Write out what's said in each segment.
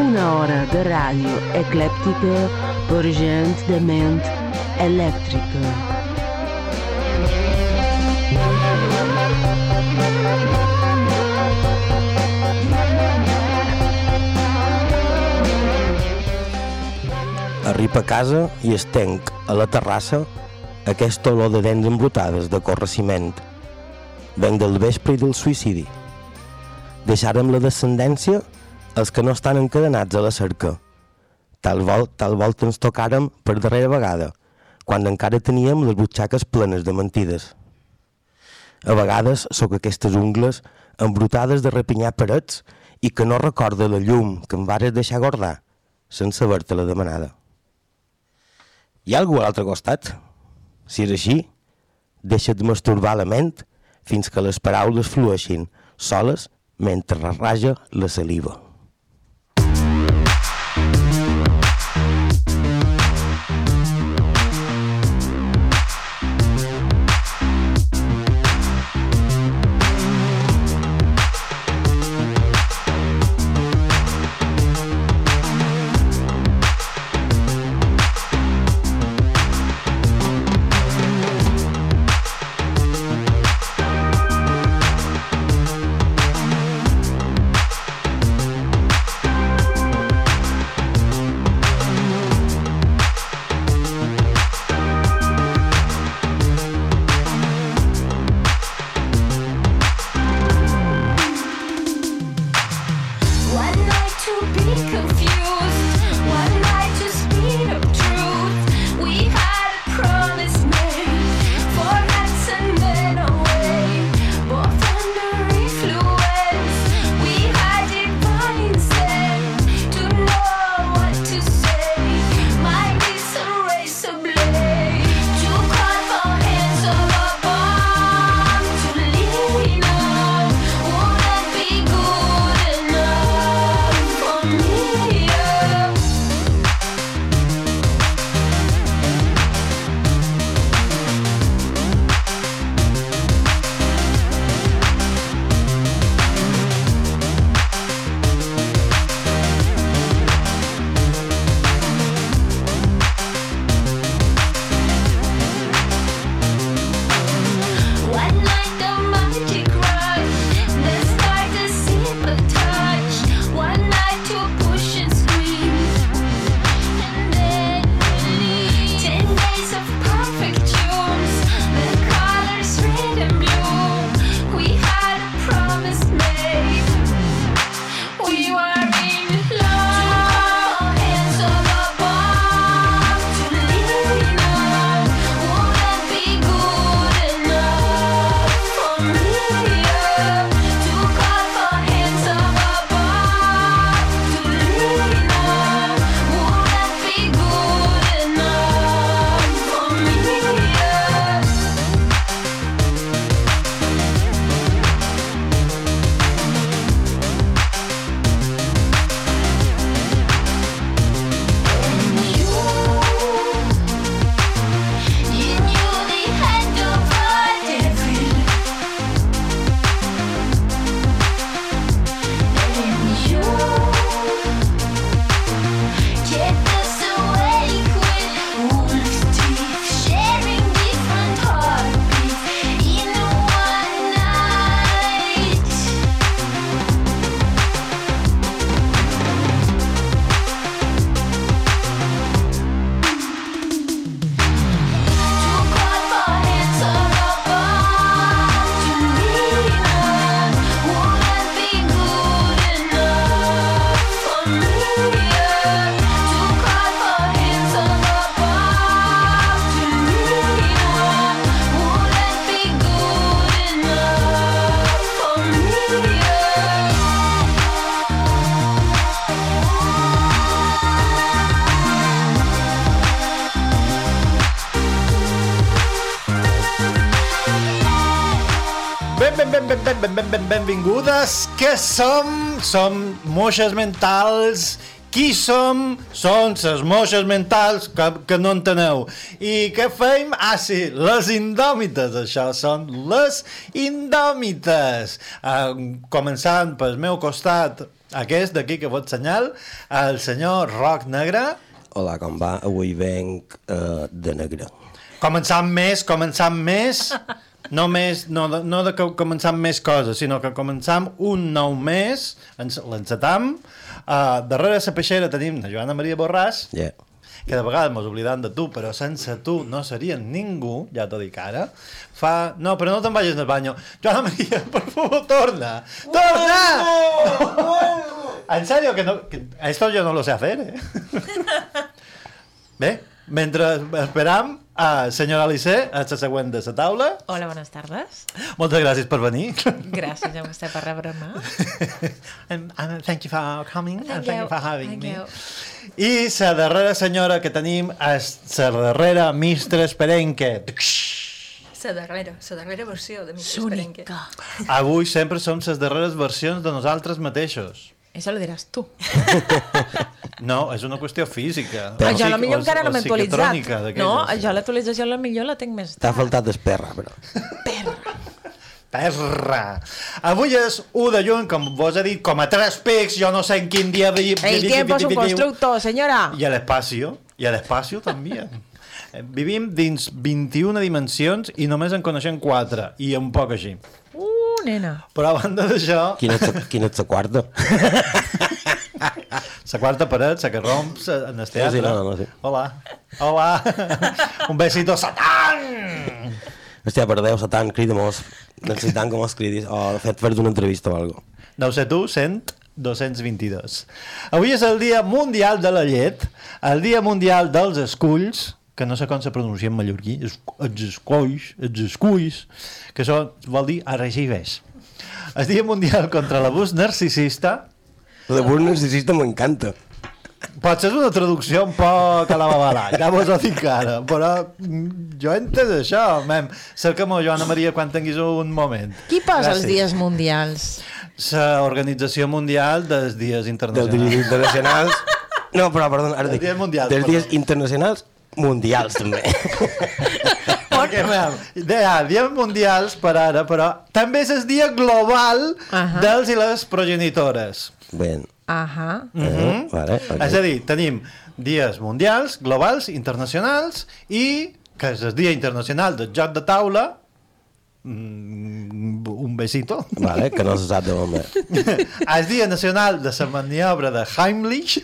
Una hora de ràdio eclèptica per gent de ment elèctrica. Arriba a casa i estenc a la terrassa aquesta olor de dents embrutades de correciment. Venc del vespre i del suïcidi. Deixarem la descendència els que no estan encadenats a la cerca. Tal, vol, tal volta ens tocàrem per darrera vegada, quan encara teníem les butxaques plenes de mentides. A vegades sóc aquestes ungles embrutades de repinyar parets i que no recorda la llum que em vares deixar guardar, sense haver-te la demanada. Hi ha algú a l'altre costat? Si és així, deixa't masturbar la ment fins que les paraules flueixin soles mentre raja la saliva. Què som? Som moixes mentals. Qui som? Són les moixes mentals que, que no enteneu. I què feim? Ah, sí, les indòmites, això són les indòmites. Uh, començant pel meu costat, aquest d'aquí que vos senyal, el senyor Roc Negre. Hola, com va? Avui venc uh, de negre. Començant més, començant més, no, més, no, de, no de que començam més coses, sinó que començam un nou mes, ens l'encetam, uh, darrere la peixera tenim la Joana Maria Borràs, Yeah. que de vegades mos oblidam de tu, però sense tu no seria ningú, ja t'ho dic ara, fa... No, però no te'n vagis del banyo. Joana Maria, per favor, torna! Torna! en serio, que no... Que esto yo no lo sé hacer, eh? Bé, mentre esperam a senyora Alice, a la següent de la taula. Hola, buenas tardes. Moltes gràcies per venir. Gràcies a vostè per rebre'm. and, and thank you for coming and Thank thank you you. for having Thank me. you. I la darrera senyora que tenim és la darrera Mistres Perenque. La darrera, la darrera versió de Mister Esperenque. Avui sempre som les darreres versions de nosaltres mateixos. Eso lo diràs tu. No, és una qüestió física. Però o jo psic- a lo millor o- encara no m'he actualitzat. No, jo l'actualització a lo millor la tinc més T'ha tard. faltat esperra, però. Perra! Avui és 1 de juny, com vos he dit, com a tres pics, jo no sé en quin dia... vi- El vi- tiempo es un vi- vi- constructor, señora. Y el espacio, y el espacio també. Eh, Vivim dins 21 dimensions i només en coneixem 4, i un poc així. Nena. Però a banda d'això, Quina és la- quina és la quarta? la quarta paret, la que romps en el teatre. Sí, sí, no, no, sí. Hola. Hola. un besito satán! Hòstia, per Déu, Satan, crida-mos. Necessitam que mos cridis. O, de fet, fer una entrevista o algo. No ho sé tu, 100, 222. Avui és el Dia Mundial de la Llet, el Dia Mundial dels Esculls, que no sé com se pronuncia en mallorquí, es- els esculls, els esculls, que són, vol dir arregibes. El Dia Mundial contra l'abús narcisista, La bus narcisista m'encanta. potser és una traducció un poc a la babalà, ja vos ho dic ara, però mm, jo he entès això, mem. Cerca'm Joana Maria quan tinguis un moment. Qui posa els Gràcies. dies mundials? La Organització Mundial dels Dies Dels Internacionals. dies internacionals... No, però, perdona, ara Dels dic. dies mundials, Dels dies internacionals mundials, també. Perquè, deia, dies mundials per ara, però també és el dia global Ahà. dels i les progenitores. Ben. Ahà. Eh, vale, ok. És a dir, tenim dies mundials, globals, internacionals i que és el dia internacional del joc de taula mm, un besito Vale, que no se sap de moment. el dia nacional de la maniobra de Heimlich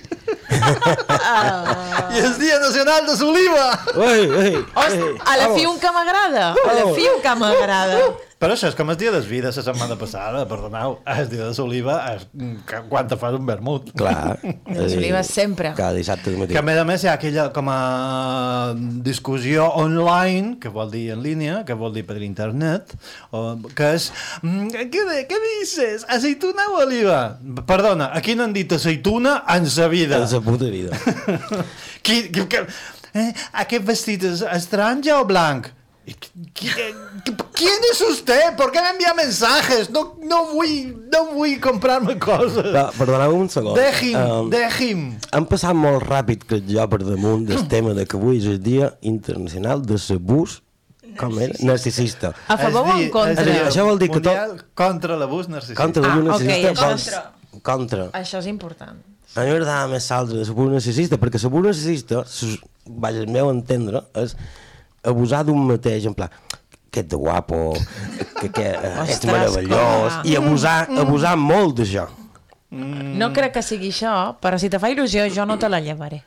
i el dia nacional de l'oliva Ei, ei, Hosti, ei, a la vamos. fiu que m'agrada. A la fiu que m'agrada. Però això és com el dia des vides la setmana passada perdoneu, el dia de l'oliva és que- quan te fas un vermut Clar. Les Eh, olives sempre. Cada dissabte de matí. Que a més a més hi ha aquella com a discussió online, que vol dir en línia, que vol dir per internet, o, que és... mm, Què, què dices? Aceituna o oliva? Perdona, aquí no han dit aceituna en sa vida. En sa puta vida. Qui, qui, qui, eh, aquest vestit és, taronja o blanc? ¿Quién es usted? ¿Por qué me envía mensajes? No, no, vull, no vull comprar-me coses. Però, perdoneu un segon. Dejim, Um, dejim. Han passat molt ràpid que jo per damunt del tema de que avui és el Dia Internacional de l'Abús com era? narcisista. A favor o en contra? dir, Això vol dir que tot- Contra l'abús narcisista. Contra l'abús Ah, narcisista vols... és- Contra. Això és important. A mi m'agradava més l'altre de l'abús narcisista, perquè l'abús narcisista, vaja, el meu entendre, és abusar d'un mateix, en pla, que ets de guapo, que, que eh, ets Ostres, meravellós, clar. i abusar, abusar molt d'això. No crec que sigui això, però si te fa il·lusió jo no te la llevaré.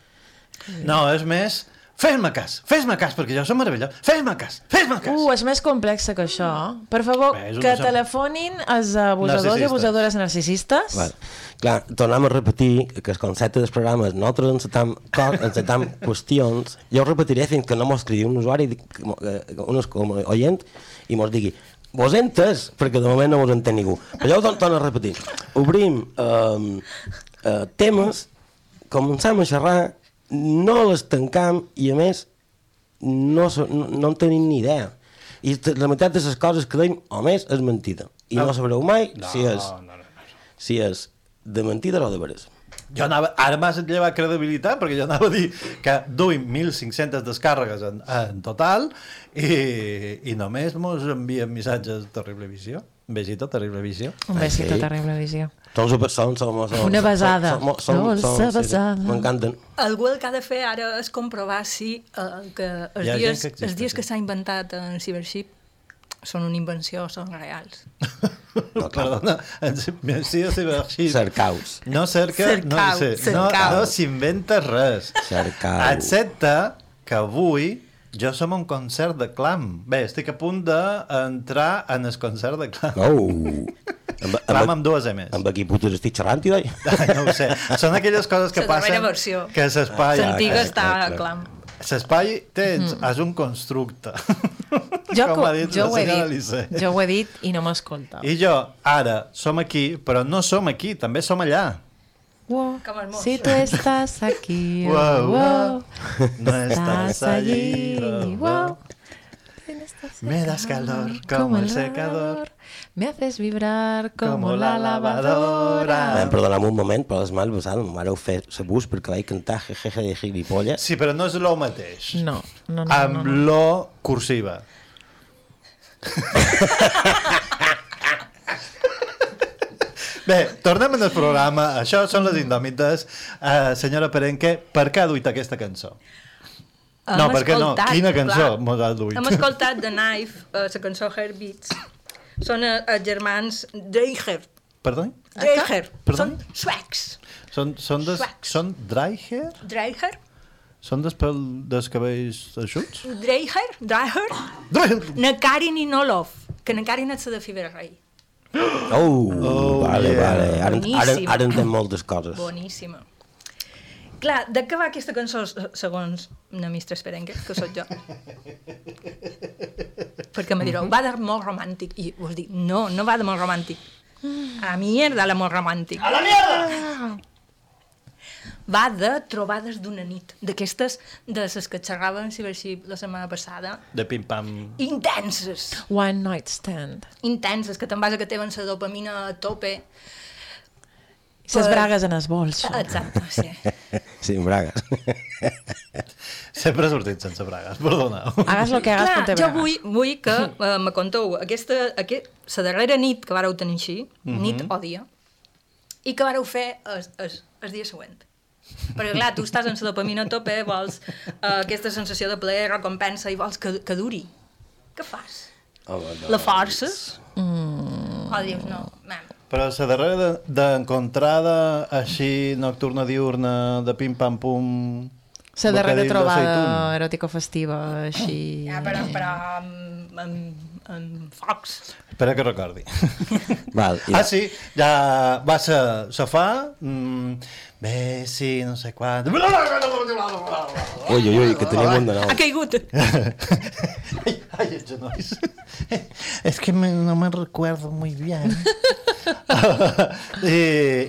No, és més... Fes-me cas, fes-me cas, perquè jo som meravellós. Fes-me cas, fes-me cas. Uh, és més complex que això. Per favor, Bé, que sem- telefonin els abusadors i abusadores narcisistes. Vale. Clar, tornem a repetir que el concepte del programa és nosaltres encetam, encetam qüestions, jo ho repetiré fins que no mos cridi un usuari, que un oient, i mos digui vos he entès, perquè de moment no vos entén ningú. Però jo ho tor- torno a repetir. Obrim eh, eh, temes, començam a xerrar, no les tancam i a més no, so- no, no en tenim ni idea. I la meitat de les coses que deim, o més, és mentida. I no sabreu mai No, si és, no, no, no. si és de mentida o de veres. Jo anava, ara m'has llevat credibilitat perquè jo anava a dir que duim 1.500 descàrregues en, en total i, i només mos envien missatges de terrible visió. Un besito, terrible visió. Un besito, sí. terrible visió. Són super, són, són, són, Una besada. Són, són, sí. M'encanten. Algú el que ha de fer ara és comprovar si eh, que els, dies, que els dies que s'ha inventat en Cybership són una invenció o són reals. No, Perdona, en ciberarxiu. Cercaus. No cerca, no, sé, no, cercau. no s'inventa res. Cercau. Excepte que avui jo som un concert de clam. Bé, estic a punt d'entrar en el concert de clam. Oh! Amb, Clam amb, amb dues M's. amb qui putes estic xerrant, tio? No ho sé. Són aquelles coses que La passen versió. que l'espai... L'antiga clar, està clar, clar. clam. L'espai tens, és un constructe. Jo, Com co- ha dit jo, la ho he senyora dit, Lissé. jo ho he dit i no m'escolta. I jo, ara, som aquí, però no som aquí, també som allà. Wow. Si tu estàs aquí, Wow. wow, No estàs allí, allí, wow. wow. Me das calor como el secador. Me haces vibrar como, Como la la lavadora. Em perdoneu un moment, però males passades em vareu fer sabús perquè vaig cantar jejeje de gilipolles. Sí, però no és el mateix. No, no, no. amb no, no. lo cursiva. Bé, tornem al programa. Això són les indòmites. Uh, senyora Perenque, per què ha duit aquesta cançó? No, Hem per què no? Quina cançó clar. mos ha duit? Hem escoltat The Knife, eh, la cançó Heartbeats. Són eh, els germans Dreiger. Perdó? Dreiger. Perdó? Són suecs. Són, són, des, Suecs. són hair? Dreiger? Són des, pel, des cabells eixuts? Dreiger? Dreiger? Na Karin i Nolov, que na Karin és de Fibra Rei. Oh, Oh, vale, yeah. vale. Ara, ara, ara entenc moltes coses. Boníssima. Clar, de què va aquesta cançó, segons na Mistra Esperenque, que sóc jo? Perquè me direu, va de molt romàntic. I us dic, no, no va de molt romàntic. A la mierda, l'amor romàntic. A la mierda! Va de trobades d'una nit, d'aquestes de les que xerraven si així la setmana passada. De pim-pam. Intenses, One night stand. intenses, que te'n vas a que tenen la dopamina a tope. Ses Per- bragues en els bols. Exacte, sí. Sí, en bragues. Sempre he sortit sense bragues, perdoneu. Hagas lo que hagas, Clar, jo bragues. vull, vull que uh, me conteu aquesta, aquest, la darrera nit que vareu tenir així, nit o dia, i que vareu fer el, el, el dia següent. Perquè clar, tu estàs en la dopamina a tope, vols uh, aquesta sensació de plaer, recompensa, i vols que, que duri. Què fas? Home, no. La forces? Mm. O dius, no, man. Però la darrera de- d'encontrada així nocturna diurna de pim-pam-pum... La darrera trobada eròtico-festiva, així... Ja, però, però amb, amb, amb focs. Espera que recordi. Val, i Ah, sí, ja va ser sofà, mm, bé, sí, no sé quan... Ui, ui, ui, que tenim un de nou. Ha caigut. Ay, ay, els genolls. Es que me, no me recuerdo muy bien. I,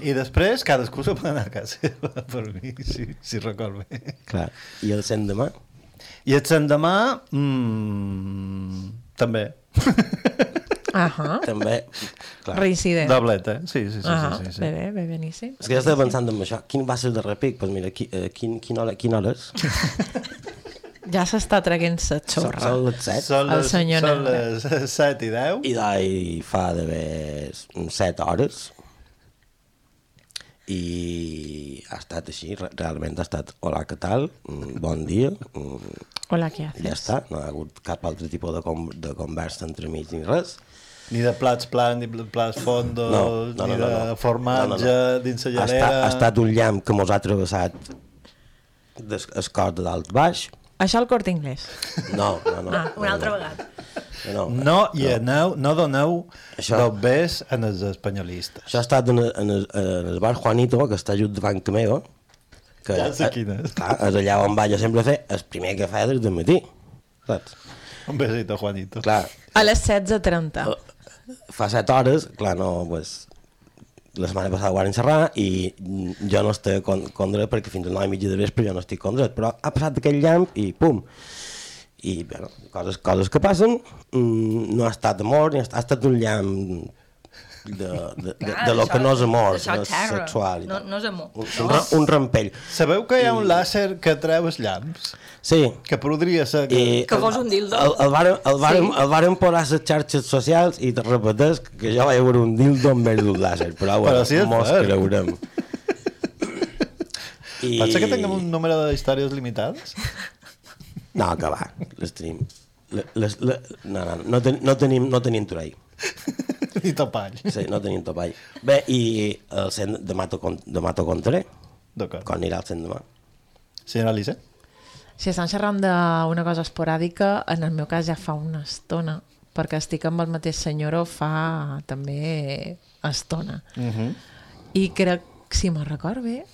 I després cadascú se pot anar a casa seva, per mi, si, si record bé. Clar. I el cent demà? I el l'endemà, mm, també. Ahà. També. Clar. Reincident. Doblet, eh? Sí, sí, sí. Ah, sí, sí, sí. bé, bé, bé, beníssim. És que ja estava pensant en això. Quin va ser el darrer pic? Doncs pues mira, qui, eh, quin, quina, hora, és? Ja s'està traguent sa Són, xorra. són les set. Són El les, senyor són les 7 i 10. I d'ahir fa d'haver set hores. I ha estat així, re- realment ha estat hola, què tal? Mm, Bon dia. Mm, Hola, què Ja haces? està, no ha hagut cap altre tipus de, com, de conversa entre mig ni res. Ni de plats plans, ni de plats fondos, No, no, ni no, no, de no. formatge No, no, no. dins la Ha, llarera. estat, ha estat un llamp que mos ha travessat des, el cor de dalt baix. Això al Corte Inglés. No, no, no. Ah, una no, altra no. vegada. No, No hi aneu, no doneu Això- dobbers en els espanyolistes. Això ha estat en, el- en, el, en el bar Juanito, que està just davant que meu, que Ja sé quin és. Clar, és allà on vaig a sempre fer el primer cafè des del matí. Saps? Un besito, Juanito. Clar, A les 16.30. fa set hores, clar, no, pues, la setmana passada ho van encerrar i jo no estic con perquè fins a 9 i mitja de vespre jo no estic condret, però ha passat aquell llamp i pum. I, bueno, coses, coses que passen, mm, no ha estat estat, ha estat un llamp de, de, de, Clar, de lo això- que no és amor, això és sexual. No, no és amor. Un, un, ra- un rampell. Sabeu que hi ha un làser que treu els llamps? Sí, Que podria ser... Que... i Que fos un dildo. El, el, vàrem, el, vàrem, Sí. el vàrem posar a les xarxes socials i te repeteix que jo vaig veure un dildo en vez d'un làser, però, bueno, Però sí mos cert. creurem. I... Pot ser que tinguem un número de històries limitades? No, que va, les tenim. Les, les, les, no, no, no, ten, no, tenim, no tenim torell. I topall. Sí, no tenim topall. Bé, i el cent, demà t'ho contaré, D'acord. quan anirà al cent demà. Senyora Lisa? Si estan xerrant d'una cosa esporàdica, en el meu cas ja fa una estona, perquè estic amb el mateix senyoro fa també estona. Uh -huh. I crec, si me'n record bé,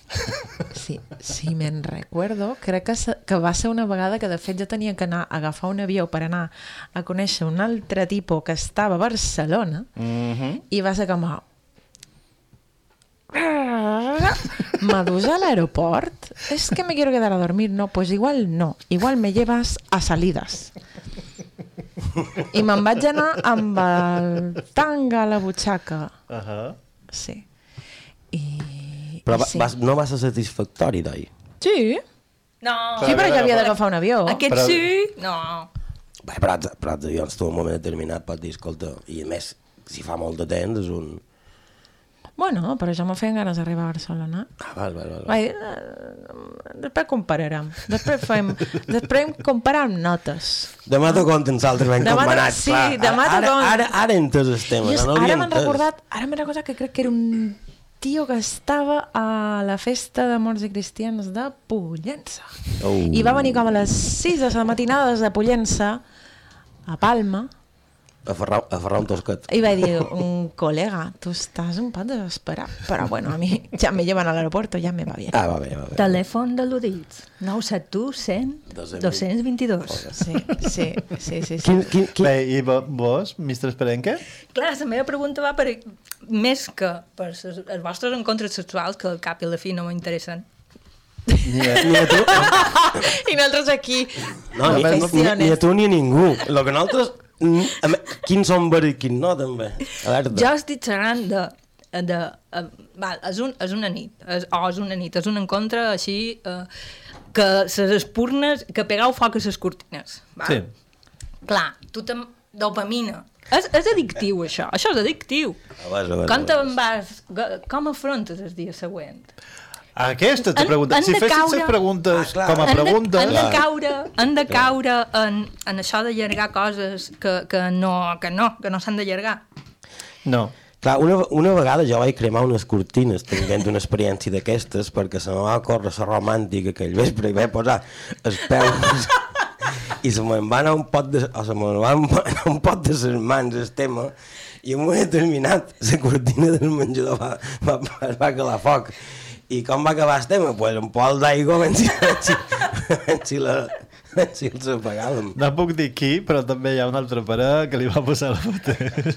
sí, si me'n recuerdo, crec que, que va ser una vegada que de fet jo tenia que anar a agafar un avió per anar a conèixer un altre tipus que estava a Barcelona Uh -huh. i va ser com a... ¿Me dus al aeropuerto? Es que me quiero quedar a dormir. No, pues igual no. Igual me llevas a salidas. I me'n vaig anar amb el tanga a la butxaca. Uh -huh. Sí. I... Però va, sí. vas, no va ser satisfactori, d'ahir. Sí. No. Sí, però ja havia d'agafar un avió. Aquest Però- sí? No. Bé, però, els- però els avions tu en un moment determinat pots dir, escolta, i a més, si fa molt de temps és un... Bueno, però ja m'ho feien ganes d'arribar a Barcelona. Ah, val, val, val. val. Vai, eh, després compararem. Després fem... Després compararem notes. Demà t'ho conten altres ben Demà comanats, sí, clar. demà t'ho ara, conten. ara, ara he entès el tema, no ara m'han entès. recordat, ara m'he recordat que crec que era un tio que estava a la festa de morts i cristians de Pollença. Oh. I va venir com a les 6 de la matinada des de Pollença a Palma A ferrar, a ferrar un tosquet. i va dir, un col·lega, tu estàs un poc desesperat, però bueno, a mi ja me llevan a l'aeroport, ja me va bien. Ah, va bé, va bé. Telèfon de l'Udits. 971 100 222. Sí, sí, sí, sí. sí. Quin, quin, quin... Bé, i vo- vos, Mr. Esperenque? Clar, la meva pregunta va per més que per ses, els vostres encontres sexuals, que al cap i a la fi no m'interessen. Ni a, Ni a tu, I nosaltres aquí, no, ni, ni, ni, ni a tu ni a ningú. Lo que nosaltres... mm, Quins són ver i quins no, també. Alerta. Jo estic xerrant de... de uh, val, és, un, és una nit, és, o és una nit, és un encontre així uh, que ses espurnes, que pegau foc a ses cortines. Val? Sí. Clar, tu tam... dopamina. És, és addictiu, això. Això és addictiu. A a veure, Com a te'n veure. vas... Com afrontes el dia següent? Aquesta te Han- pregunta. han Si fessis caure- les preguntes Ah, clar. com a Han de, han de caure, han de caure en, en això d'allargar coses que, que no, que no, que no s'han d'allargar. No. Clar, una, una vegada jo vaig cremar unes cortines tenint una experiència d'aquestes perquè se me va córrer la romàntica aquell vespre i vaig posar els peus i se me'n va anar un pot de, o se me'n va anar un pot de les mans el tema i en un moment determinat la cortina del menjador va, va, va, va calar foc i com va acabar el tema? Pues un pol d'aigua ben si, la, si els apagàvem. No puc dir qui, però també hi ha una altra parella que li va posar la mateixa.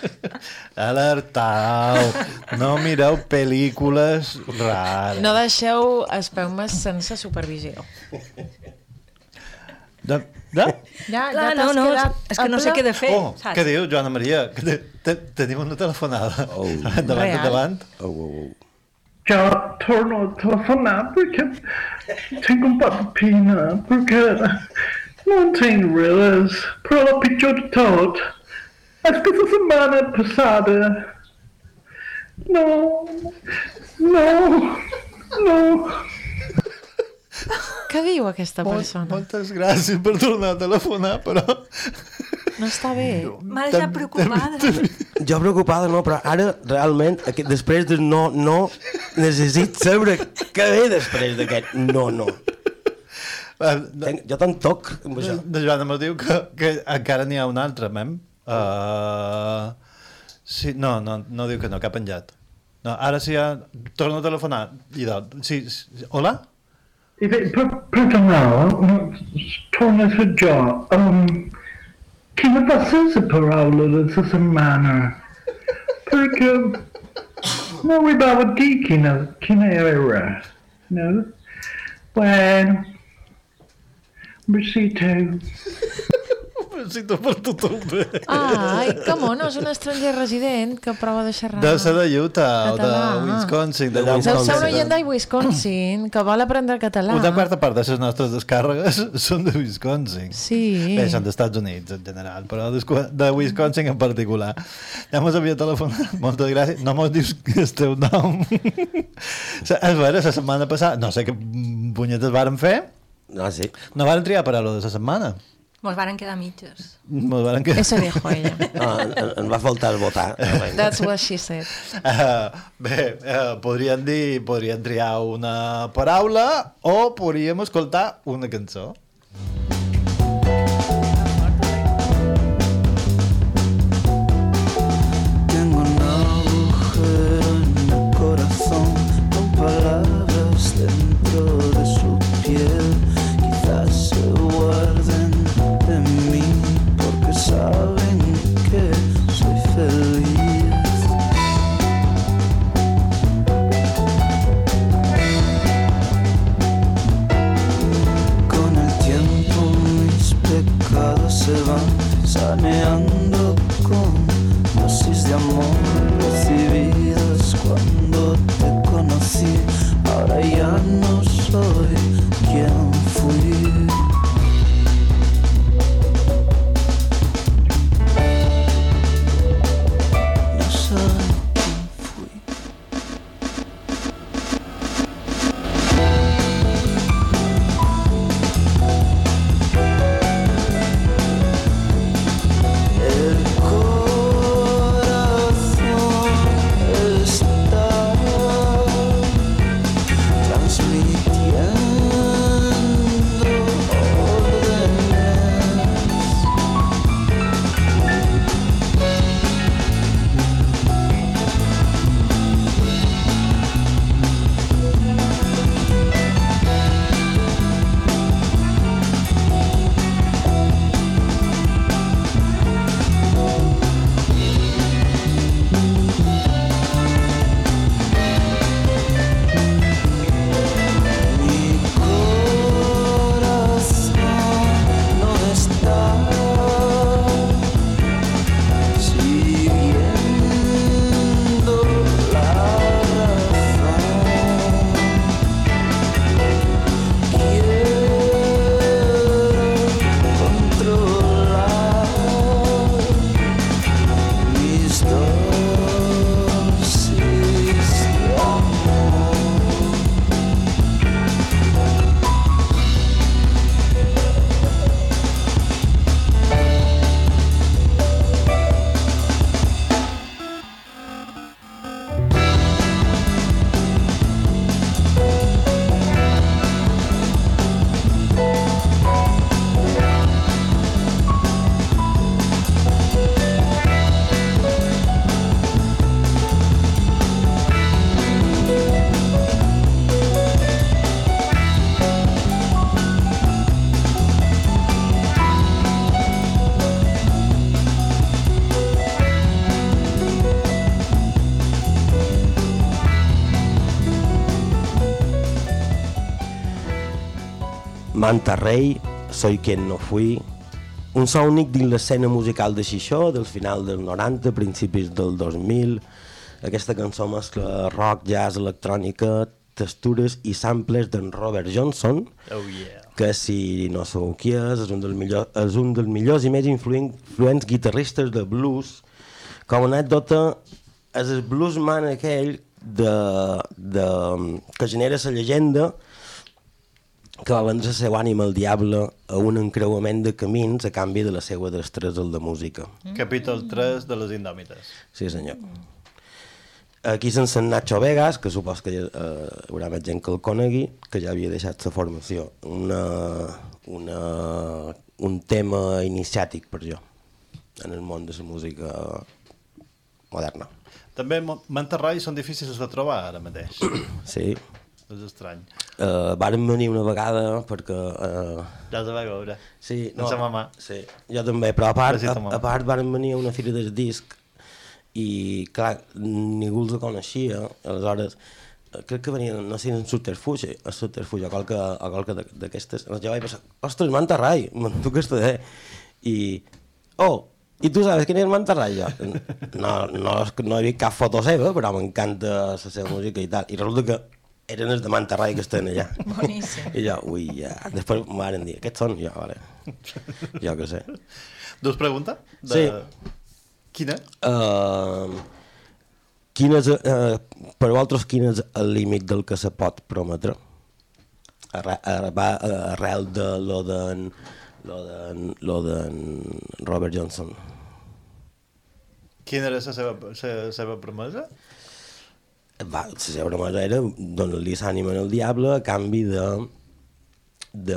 Alertau! No mireu pel·lícules rares. no deixeu espeumes sense supervisió. De, de? Ja, Clar, ja no, t'has no, quedat és que no sé què de fer, Oh, saps? què diu, Joana Maria? Que te, te, tenim una telefonada. Oh. Endavant, Real. endavant. Oh, oh, oh. Jag tar nog telefonen brukar tänka på pina brukar någonting redas prova picture tot esta semana passada no no no. Què diu aquesta Mol, persona? moltes gràcies per tornar a telefonar, però... No està bé. M'ha deixat preocupada. Jo preocupada no, però ara realment, aquest, després de no, no, necessit saber què ve després d'aquest no, no. De, Tenc, jo te'n toc amb de, això. de Joana me diu que, que encara n'hi ha un altre, mem. Uh, sí, no, no, no diu que no, que ha penjat. No, ara sí, ja torno a telefonar. I de, sí, sí, hola? I vet, perdonava, torna för jag. Um, Tinha paciência para aula dessa semana. Porque não me dava dica na, que na era. Não? Bueno, besito. Necessito per tothom bé. Ai, que mono, és un estranger resident que prova de xerrar. Deu ser de Utah o de Català. Wisconsin. De De Deu ser un Wisconsin. oient de Wisconsin que vol aprendre català. Una quarta part de les nostres descàrregues són de Wisconsin. Sí. Bé, són d'Estats Units en general, però de Wisconsin en particular. Ja mos havia telefonat, moltes gràcies. No mos dius el teu nom. és vera, la setmana passada, no sé què punyetes varen fer, No, sí. no varen triar paraula de la setmana. Mos varen quedar mitges. Mos varen quedar... Eso dijo ella. No, en, en va faltar votar. That's what she said. Uh, bé, uh, podríem dir, podríem triar una paraula o podríem escoltar una cançó. Tengo van Manta Rei, Soy quien no fui, un so únic dins l'escena musical de Xixó del final del 90, principis del 2000. Aquesta cançó mescla rock, jazz, electrònica, textures i samples d'en Robert Johnson, Oh yeah. que si no sabeu qui és, és un dels millors, és un dels millors i més influent, influents guitarristes de blues. Com a anècdota, és el bluesman aquell de, de, que genera la llegenda que va vendre la seva ànima al diable a un encreuament de camins a canvi de la seva destresa de música. Capítol 3 de les Indòmites. Sí, senyor. Aquí sense en Nacho Vegas, que supos que eh, hi haurà més gent que el conegui, que ja havia deixat la formació. Una, una, un tema iniciàtic per jo en el món de la música moderna. També manterrais són difícils de trobar ara mateix. Sí. És estrany. Uh, varen venir una vegada perquè... Uh, Ja te va veure. Sí, Amb sa mamà. Sí, jo també, però a part, a, a part varen venir a una fira del disc i, clar, ningú els coneixia, aleshores, eh, crec que venien, no sé, en subterfugi, a subterfugi, a qualque, a qualque d'aquestes, jo vaig pensar, ostres, Manta Rai, tu què estàs i... Oh, i tu sabes quin és Mantarraya? Jo, no, no, no he vist cap foto seva, però m'encanta la seva música i tal. I resulta que eren els de Mantarraya que estan allà. Boníssim. I jo, ui, ja. Després m'ho van dir, aquests són? Jo, vale. Jo què sé. Dus pregunta? Sí. Quina? Uh, quin és, uh, per vosaltres, quin és el límit del que se pot prometre? Arre, arre, va, uh, arrel de lo d'en lo d'en lo d'en Robert Johnson. Quina era la seva, la seva promesa? Va, la seva promesa era donar-li l'ànima al diable a canvi de de,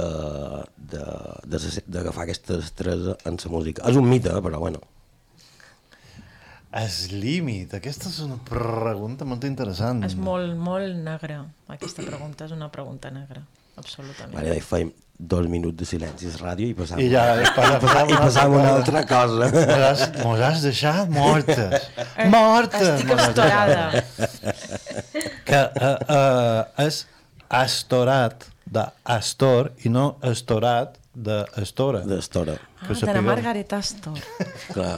de, de, de, d'agafar aquesta destresa en la música. És un mite, però bueno. Es límit. Aquesta és una pregunta molt interessant. És molt, molt negra. Aquesta pregunta és una pregunta negra, absolutament. Vale, fèiem dos minuts de silenci a ràdio i passàvem, I ja passa, passa, i passàvem a una altra cosa. Mos has, mos has deixat mortes. Mortes! Estic deixat. Que uh, uh, és astorat d'astor i no astorat d'estora. D'estora. Ah, Que de la. Margaret Astor. Clar.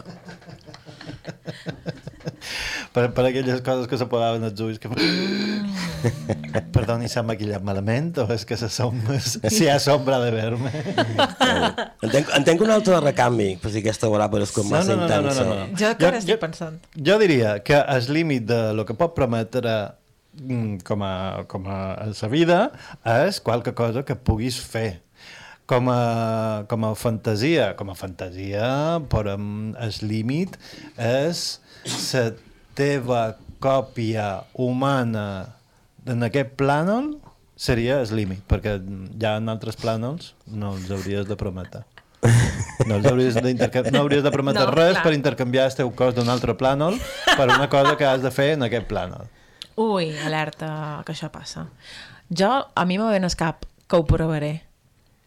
Per, per aquelles coses que se posaven els ulls que... Perdoni, s'ha maquillat malament o és que se som... si ha sombra de verme? Entenc, entenc un altre recanvi, per si aquesta hora per com No, massa no, no, no, no, intensa. no, no. Jo encara estic pensant. Jo diria que el límit de lo que pot prometre com a, com a, a la vida és qualque cosa que puguis fer com a, com a fantasia com a fantasia però mm, el límit és la teva còpia humana en aquest plànol seria el límit, perquè ja en altres plànols no els hauries de prometre. No, hauries no hauries de prometre No, res clar. per intercanviar el teu cos d'un altre plànol per una cosa que has de fer en aquest plànol. Ui, alerta, que això passa. Jo, a mi me ven al cap que ho provaré.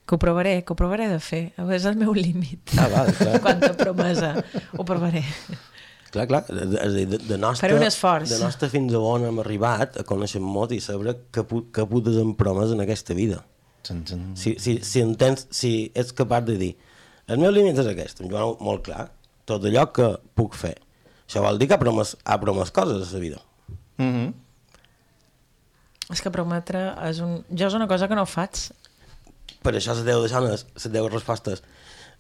Que ho provaré, que ho provaré de fer. És el meu límit. Ah, val, clar. Quanta promesa. Ho provaré. Clar, clar, de, de, de, nostre, Faré un esforç. De nostre fins a on hem arribat a conèixer molt i saber que, que putes en promes en aquesta vida. Si, si, si entens, si ets capaç de dir el meu límit és aquest, em jo molt clar, tot allò que puc fer. Això vol dir que ha promès, ha promès coses a la vida. Mm -hmm. És que prometre és un... Jo és una cosa que no faig. Per això se deu deixar les, les 10 respostes.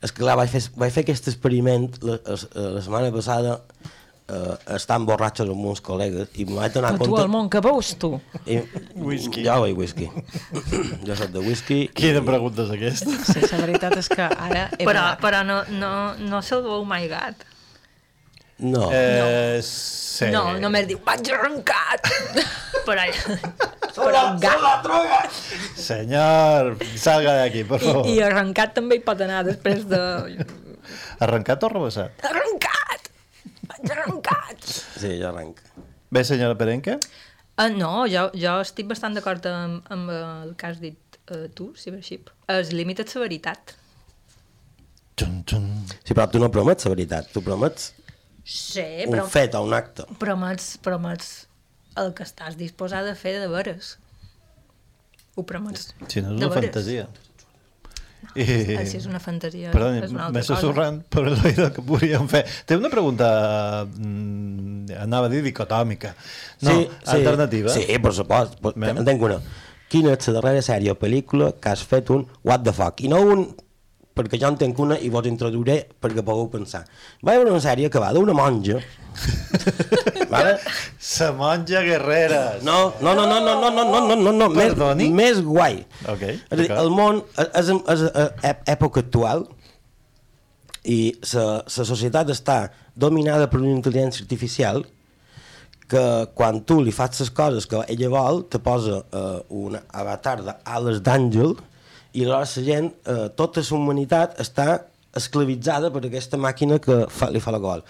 És que clar, vaig fer, vaig fer aquest experiment la, la, la setmana passada eh, estant borratxos amb uns col·legues i me vaig donar Però tu, compte... al món, que veus tu? I, Whisky. Jo vull whisky. jo soc de whisky. Quina pregunta és aquesta? Sí, la veritat és que ara... He Però, parat. però no, no, no se'l veu mai gat. No. Eh, sí. No, només diu, vaig arrencat. però, però un gat. Senyor, salga d'aquí, per I, favor. I arrencat també hi pot anar després de... Arrencat o rebassat? Arrencat! Vaig arrencat! Sí, jo arrenc. Bé, senyora Perenque? Uh, no, jo, jo estic bastant d'acord amb, amb el que has dit uh, tu, Cibership. El límit és la veritat. Xun, xun. Sí, però tu no promets la veritat, tu promets Sí, un però fet o un acte. promets, promets el que estàs disposat a fer de veres. Ho promets. Si no és una veres. fantasia. I... Ah, si és una fantasia, Perdoni, és una m'he altra cosa. sussurrant per l'oïda que podríem fer. Té una pregunta, mm, anava a dir dicotòmica. No, sí, sí, alternativa. Sí, per supost. Per, Bé. en tenc una. Quina és la darrera sèrie o pel·lícula que has fet un what the fuck? I no un perquè jo en tenc una i vos introduiré perquè pugueu pensar. Va haver una sèrie que va d'una monja vale? Sa monja guerrera. No, no, no, no, no, no, no, no, no, no, no, més, Perdoni? més guai. Ok, És a dir, el món és, és, és, és època actual i la societat està dominada per una intel·ligència artificial que quan tu li fas les coses que ella vol, te posa uh, un avatar d'ales d'àngel i la gent, uh, tota la humanitat està esclavitzada per aquesta màquina que fa, li fa la gol.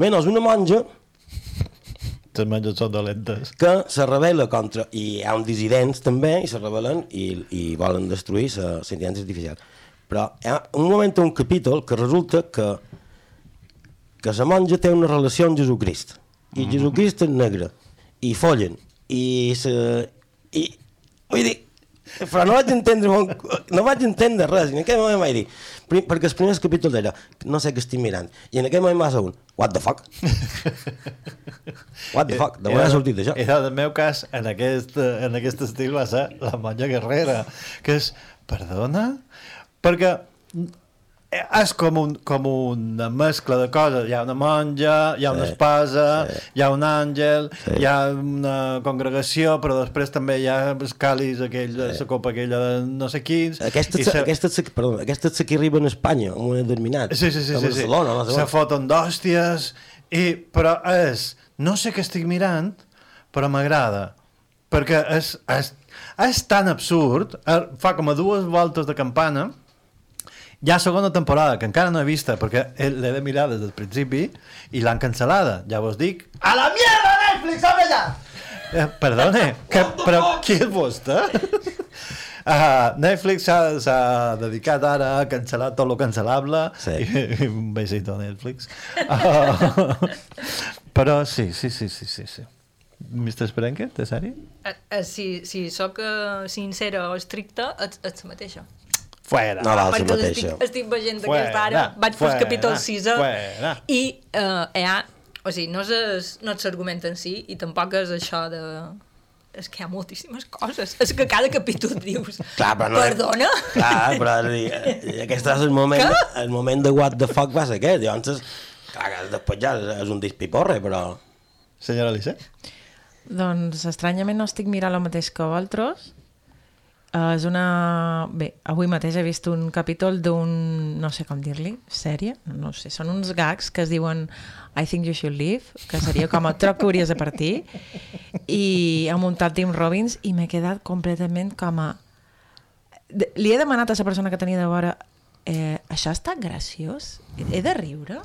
Menys una monja Les monges són dolentes. que se rebel·la contra, i hi ha uns dissidents també, i se rebel·len i, i volen destruir la intel·ligència artificial. Però hi ha un moment, un capítol, que resulta que que la monja té una relació amb Jesucrist, i Mhm. Jesucrist és negre, i follen, i se... I, vull dir, però no vaig entendre, molt- no vaig entendre res, i en aquell moment vaig dir, prim, perquè el primer capítol era no sé què estic mirant, i en aquell moment va ser un what the fuck? what the fuck? De on ha sortit això? I en el meu cas, en aquest, en aquest estil va ser la monja guerrera, que és, perdona? Perquè és com, un, com una mescla de coses. Hi ha una monja, hi ha una Sí, espasa, sí. hi ha un àngel, Sí. hi ha una congregació, però després també hi ha els calis, aquell, sí. la copa aquella de no sé quins. Aquesta, se... perdó, aquesta se que arriba a Espanya, amb un determinat. Sí, sí, sí. sí, sí. Se foten d'hòsties, i, però és, no sé què estic mirant, però m'agrada. Perquè és, és, és tan absurd, eh, fa com a dues voltes de campana, hi ha segona temporada, que encara no he vista, perquè he- l'he de mirar des del principi, i l'han cancel·lada. Ja vos dic, a la mierda Netflix, home ja! Eh, perdone, que, però qui és vostè? Uh, Netflix s'ha dedicat ara a cancel·lar tot lo cancel·lable Sí. I, i un besito a Netflix uh, però sí, sí, sí, sí, sí, sí. Mr. Sprenke, de sèrie? Eh, eh, si, si sóc eh, sincera o estricta, ets, ets la mateixa. Fuera. No val la Perquè mateixa. estic, estic veient Fuera, aquesta ara, vaig fer fuera, el capítol 6 fuera. i eh, hi ha, o sigui, no és, es- no és l'argument en si i tampoc és això de és que hi ha moltíssimes coses és que cada capítol dius Clar, però no... perdona Clar, però dir, aquest és el moment, el moment de what the fuck va ser aquest. Llavors, clar, que després ja és un dispiporre, però... Senyora Alice? Doncs estranyament no estic mirant el mateix que vosaltres. Uh, és una... Bé, avui mateix he vist un capítol d'un... no sé com dir-li, sèrie? No sé, són uns gags que es diuen I think you should leave, que seria com a troc que hauries de partir, i ha muntat Tim Robbins i m'he quedat completament com a... De- Li he demanat a la persona que tenia de vora eh, això està graciós? He de riure?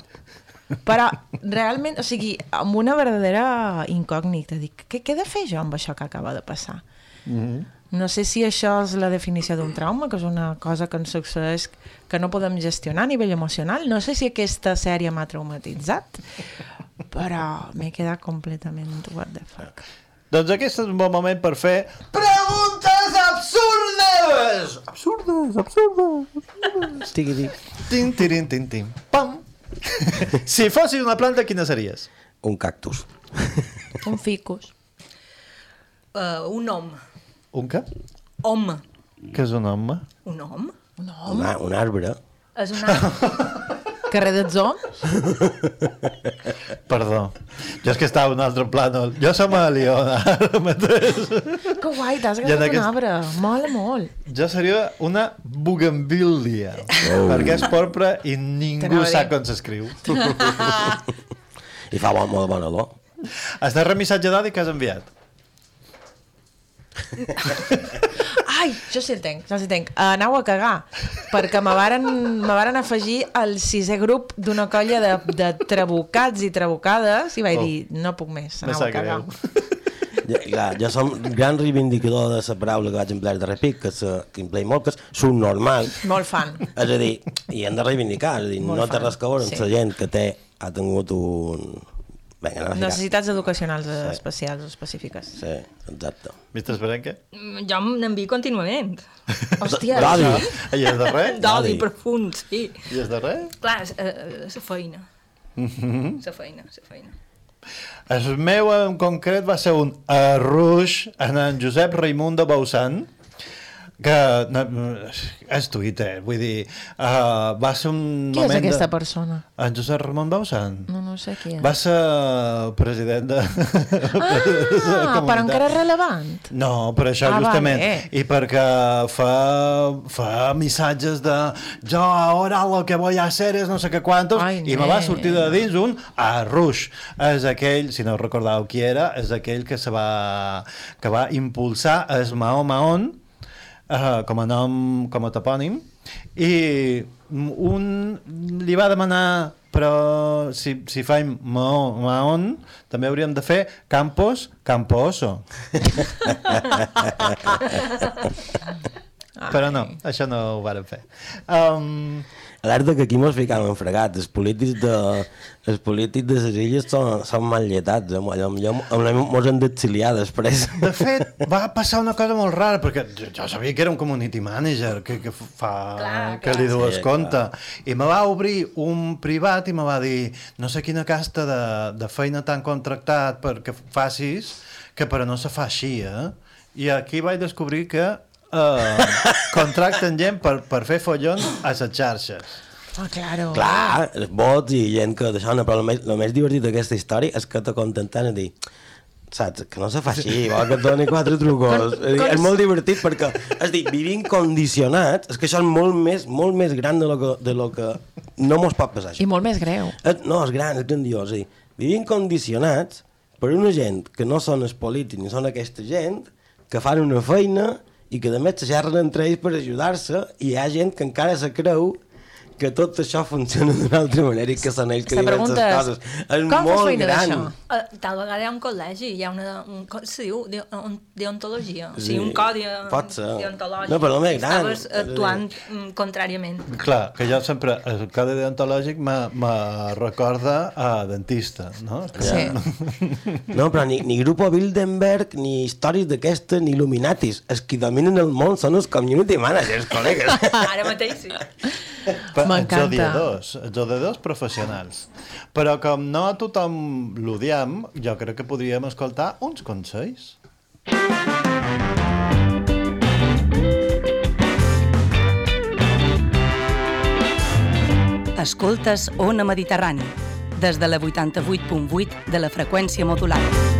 Però realment, o sigui, amb una verdadera incògnita, dic, què, què he de fer jo amb això que acaba de passar? Mm -hmm. No sé si això és la definició d'un trauma, que és una cosa que ens succeeix que no podem gestionar a nivell emocional. No sé si aquesta sèrie m'ha traumatitzat, però m'he quedat completament what the fuck. Doncs aquest és un bon moment per fer preguntes absurdes! Absurdes, absurdes. Estigui dit. Tin, tirin, tin, tin. Pam! si fossis una planta, quina series? Un cactus. Un ficus. uh, un home Un què? home Què és un home? un home Un home? Un, un arbre. és una... Carrer dels Oms? Perdó. Jo és que estava en un altre plànol. Jo som a Liona, ara mateix. Que guai, t'has agafat aquest- un arbre. Mola molt. Jo seria una bugambilia, oh. perquè és porpra i ningú sap com s'escriu. I fa bon, molt bona olor. Has de remissatge d'odi que has enviat. Ai, jo sí el tenc, jo sí el tenc. Uh, anau a cagar, perquè me varen, me varen afegir al sisè grup d'una colla de, de trabucats i trabucades i vaig Oh. dir, no puc més, anau a cagar. greu. Ja, clar, jo som gran reivindicador de la paraula que vaig emplear de repic, que, és, eh, que empleï molt, que és subnormal. Molt fan. És a dir, i hem de reivindicar, és a dir, Molt no té fan, res que veure amb sí. la gent que té, ha tingut un... Vinga, anem a ficar. Necessitats educacionals sí. especials o específiques. Sí, exacte. Mr. Esperenque? Mm, jo n'envio contínuament Hòstia, D'odi. I és de res? d'odi profund, sí I és de res? clar, és, eh, la feina la feina, la feina El meu en concret va ser un arruix en en Josep Raimund de Bausan, que no, és Twitter, vull dir, uh, va ser un Qui és moment... aquesta de... persona? En Josep Ramon Bausan. No, no sé qui és. Va ser president de... Ah, però encara és relevant. No, per això Ah, justament. vale. I perquè fa, fa missatges de jo ara lo que voy a hacer es no sé què quantos Ai, i me va sortir de dins un arruix. És aquell, si no recordàveu qui era, és aquell que se va, que va impulsar es Mahó Mahón uh, com a nom, com a topònim. I un li va demanar però si, si faim Mahó Mahón també hauríem de fer Campos Camposo. Però no, això no ho varen fer. Um, Alerta que aquí mos ficàvem fregats. Els polítics de, els polítics de les illes són, són mal lletats. Eh? Allò, allò, mos han d'exiliar després. de fet, va passar una cosa molt rara, perquè jo, jo sabia que era un community manager, que, que fa... Clar, que clar. li dues Sí, compte. I me va obrir un privat i me va dir no sé quina casta de, de feina t'han contractat perquè facis, que però no se fa així, eh? I aquí vaig descobrir que eh, contracten gent per, per fer follons a les xarxes. Ah, claro. Clar, els bots i gent que d'això, no, però el més, el més divertit d'aquesta història és que te contenten a dir saps? Que no se fa així, vol que et doni quatre trucos. Dir, con- és molt divertit perquè, és dir, vivim condicionats, és que això és molt més, molt més gran de lo que, de lo que no mos pot passar això. I molt més greu. És, no, és gran, és grandiós. És dir, vivim condicionats per una gent que no són els polítics ni són aquesta gent, que fan una feina i que a més se xerren entre ells per ajudar-se i hi ha gent que encara se creu que tot això funciona d'una altra manera i que són ells que La diuen les és, coses. És com molt feina gran. d'això? Uh, tal vegada hi ha un col·legi, hi ha una, un, com se diu, de, un, deontologia, o Sí, sigui, un codi eh, deontològic. No, però i gran, Estaves actuant mm, contràriament. Clar, que jo sempre, el codi deontològic me, me recorda a dentista, no? Sí. No, però ni, ni Grupo Bilderberg, ni històries d'aquestes, ni Illuminatis. Els que dominen el món són els community managers, col·legues. Ara mateix sí. Pa- M'encanta. Els odiadors, els odiadors professionals. Però com no a tothom l'odiem, jo crec que podríem escoltar uns consells. Escoltes Ona Mediterrani, des de la 88.8 de la freqüència modulada.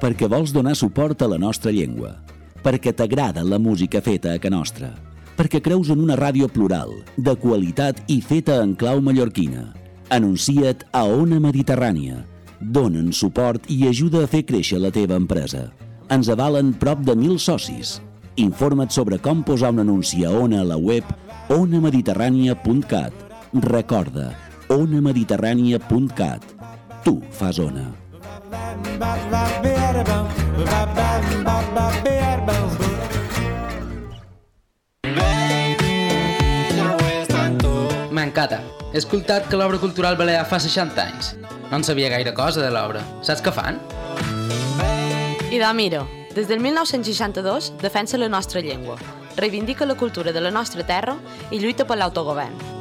Perquè vols donar suport a la nostra llengua, perquè t'agrada la música feta a ca nostra, perquè creus en una ràdio plural, de qualitat i feta en clau mallorquina. Anuncia't a Ona Mediterrània. Donen suport i ajuda a fer créixer la teva empresa. Ens avalen prop de mil socis. Informa't sobre com posar un anunci a Ona a la web onamediterrània.cat. Recorda, onamediterrània.cat. Tu fas Ona. M'encanta. He escoltat que l'obra cultural balear fa 60 anys. No en sabia gaire cosa de l'obra. Saps què fan? Ida Miro, des del 1962 defensa la nostra llengua, reivindica la cultura de la nostra terra i lluita per l'autogovern.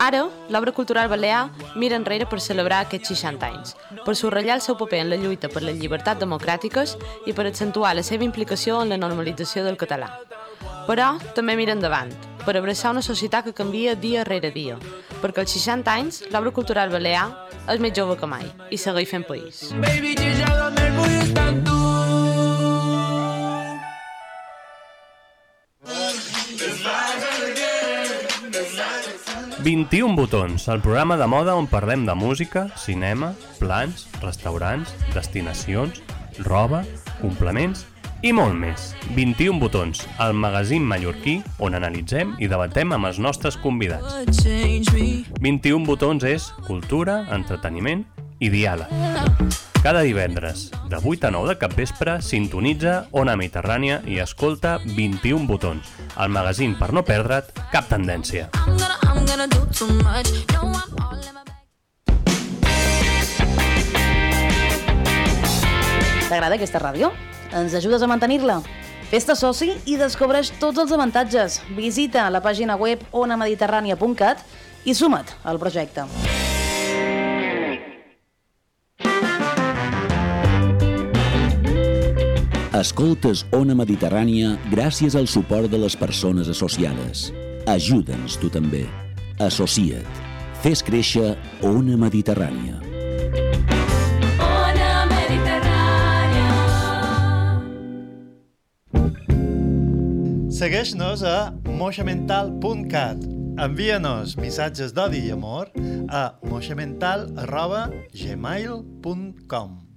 Ara, l'obra cultural balear mira enrere per celebrar aquests 60 anys, per subratllar el seu paper en la lluita per les llibertats democràtiques i per accentuar la seva implicació en la normalització del català. Però també mira endavant, per abraçar una societat que canvia dia rere dia, perquè als 60 anys l'obra cultural balear és més jove que mai i segueix fent país. Baby, 21 botons, el programa de moda on parlem de música, cinema, plans, restaurants, destinacions, roba, complements i molt més. 21 botons, el magazín mallorquí on analitzem i debatem amb els nostres convidats. 21 botons és cultura, entreteniment i diàleg. Cada divendres, de 8 a 9 de capvespre, sintonitza Ona Mediterrània i escolta 21 botons, el magazín per no perdre't cap tendència. I'm gonna do too much. No, I'm all in my T'agrada aquesta ràdio? Ens ajudes a mantenir-la? Fes-te soci i descobreix tots els avantatges. Visita la pàgina web onamediterrània.cat i suma't al projecte. Escoltes Ona Mediterrània gràcies al suport de les persones associades. Ajuda'ns tu també. Associa't. Fes créixer Ona Mediterrània. Ona Mediterrània. Segueix-nos a moixamental.cat. Envia-nos missatges d'odi i amor a moixamental.gmail.com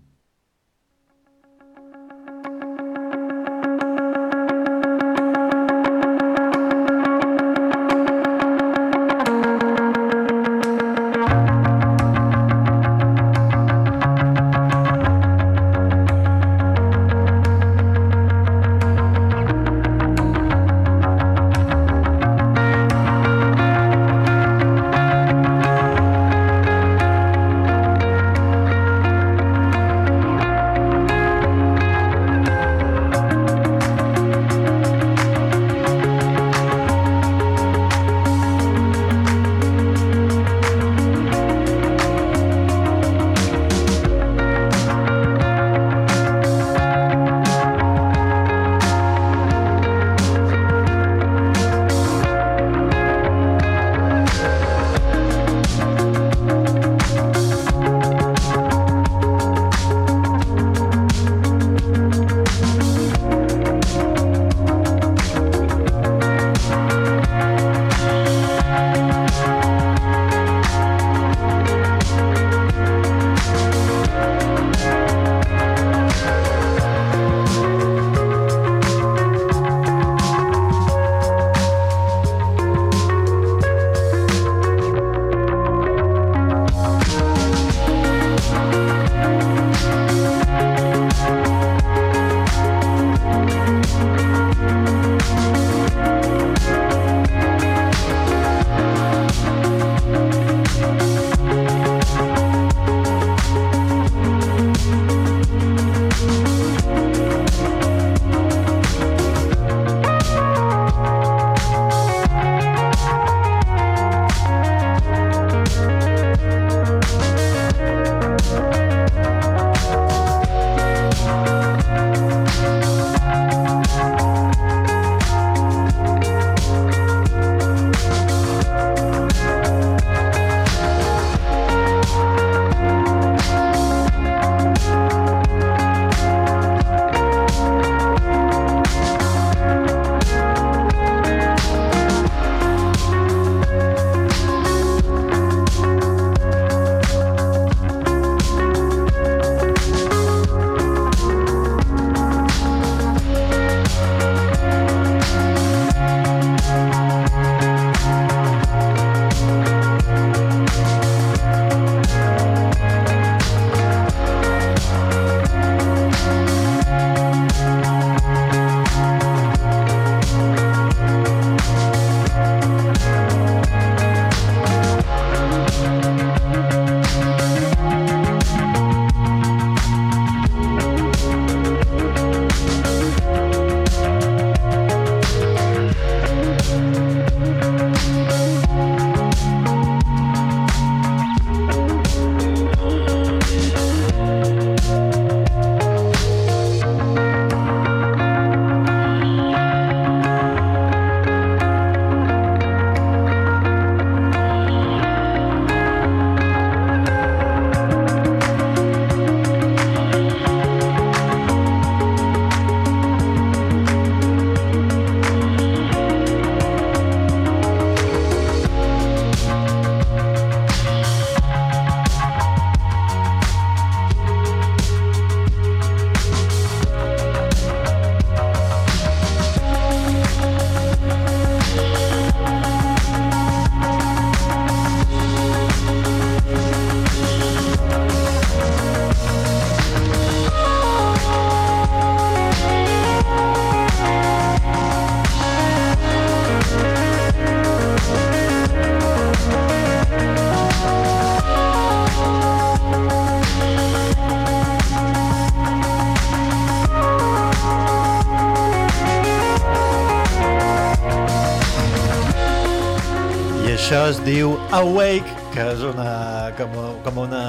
Awake, que és una, com, com una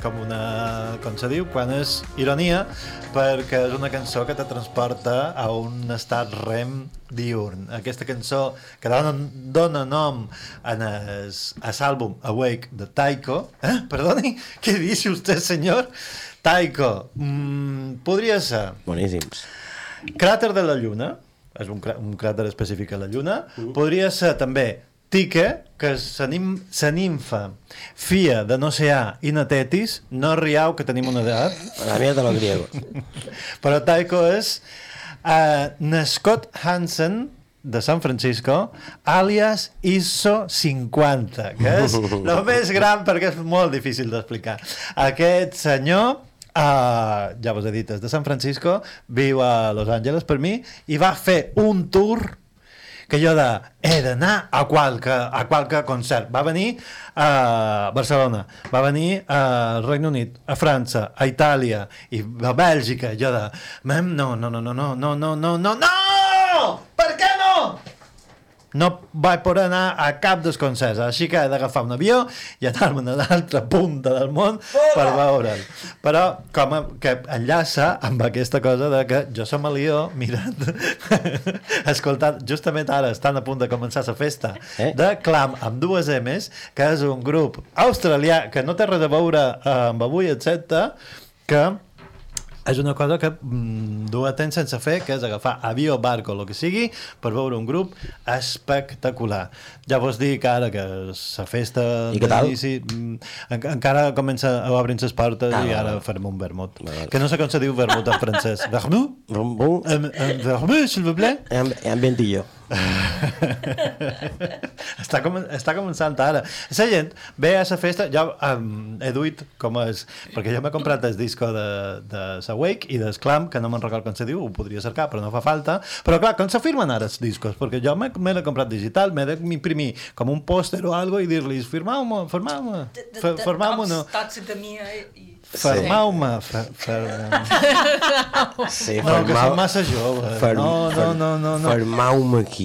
com una... com se diu, quan és ironia, perquè és una cançó que te transporta a un estat rem diurn. Aquesta cançó que dona, dona nom en es, a l'àlbum Awake de Taiko. Eh? Perdoni, què dice usted, senyor? Taiko, mm, podria ser Boníssims. Cràter de la Lluna, és un, crà- un cràter específic a la Lluna, podria ser també Tique, que sa nimfa fia de Noceà i Natetis, no riau que tenim una edat. La mía de los griegos. Però Taiko és uh, Scott Hansen, de San Francisco, alias ISO 50, que és el més gran perquè és molt difícil d'explicar. Aquest senyor Uh, ja vos he dit, és de San Francisco, viu a Los Angeles per mi, i va fer un tour que jo de, he d'anar a qualque, a qualque concert. Va venir a Barcelona, va venir al Regne Unit, a França, a Itàlia i a Bèlgica. Jo de, no, no, no, no, no, no, no, no, no, no! Per no? Vaig poder anar a cap dels concerts, així que he d'agafar un avió i anar-me'n a l'altra punta del món per veure'l. Però com a, que enllaça amb aquesta cosa de que jo som a Lió mirant, escoltant, justament ara estan a punt de començar la festa Eh? de Clam amb dues M's, que és un grup australià que no té res a veure amb avui, etc que és una cosa que mm, du a temps sense fer, que és agafar avió, barco, el que sigui, per veure un grup espectacular. Ja vos dic ara que la festa I què tal? d'inici, mm, en, encara comença a obrir les portes Ah, i ara farem un vermut. Va, va. Que no sé com se diu vermut en francès. Vermut? Un, un, Un, un vermut, s'il vous plaît? un, un ventillo. està, com, està començant ara. La gent ve a la festa, jo um, he duit com és, perquè jo m'he comprat el disco de, de la Wake i del Clam, que no me'n record com se diu, ho podria cercar, però no fa falta. Però clar, com se firmen ara els discos? Perquè jo me l'he comprat digital, m'he d'imprimir com un pòster o algo i dir-los, firmau-me, firmau-me, firmau-me, no. Tots de mi i... Firmau-me, fer, fer, Sí, no, que som massa joves. Fer- no, no, no, no, no. Firmau-me aquí.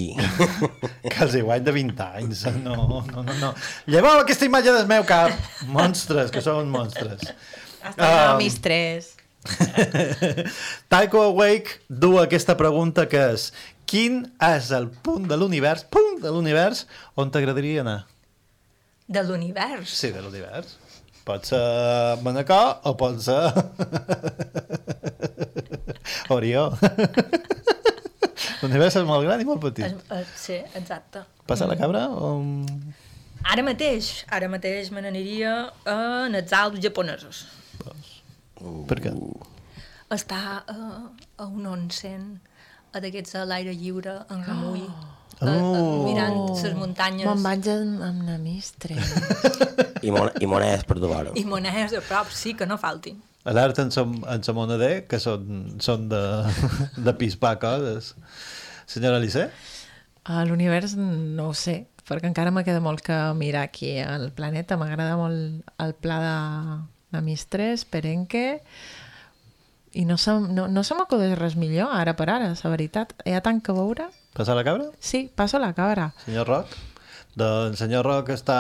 que els igual de 20 anys. No, no, no, no. Lleveu aquesta imatge del meu cap. Monstres, que són monstres. Hasta Um, um, mis tres. Taiko Awake du aquesta pregunta que és quin és el punt de l'univers punt de l'univers on t'agradaria anar? De l'univers. Sí, de l'univers. Pot ser Manacor o pot ser Orió. L'univers és molt gran i molt petit. Es, sí, exacte. Passa la cabra o... Ara mateix, ara mateix me n'aniria a els Alps japonesos. Per què? Està a, a un onsen, a d'aquests a l'aire lliure, en remull, oh. a, a, mirant les muntanyes Me'n vaig amb, amb na mistre. I, mon I monedes per trobar-ho. i monedes a prop, sí, que no faltin. Alerta en som, en sa moneder, que són, són de, de pispar coses. Senyora Lissé? A l'univers no ho sé, perquè encara me queda molt que mirar aquí al planeta. M'agrada molt el pla de, de Mistres, Perenque, i no se, no, no se m'acudeix res millor, ara per ara, la veritat. Hi ha tant que veure. Passar la cabra? Sí, passo la cabra. Senyor Roc? Doncs senyor Roc està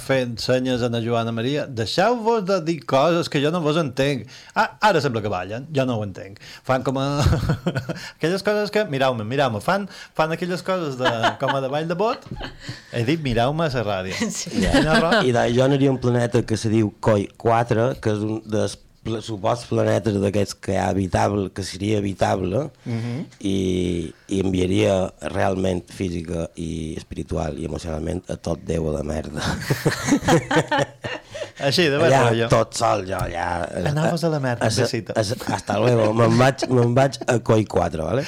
fent senyes a na Joana Maria. Deixeu-vos de dir coses que jo no vos entenc. Ah, ara sembla que ballen, jo no ho entenc. Fan com a... aquelles coses que... Mireu-me, mireu-me. Fan, fan aquelles coses de, com a de ball de bot. He dit mireu-me a la ràdio. Sí. Senyor Roc? I jo aniria a un planeta que se diu Coi 4, que és un dels suposts planetes d'aquests que hi ha habitable, que seria habitable, Mhm. i, i enviaria realment física i espiritual i emocionalment a tot Déu de merda. Així, de veure allà, jo. tot sol, jo allà. Anaves a la merda, A- a- besito. a- Hasta luego, me'n vaig, me'n vaig a Coi 4, vale?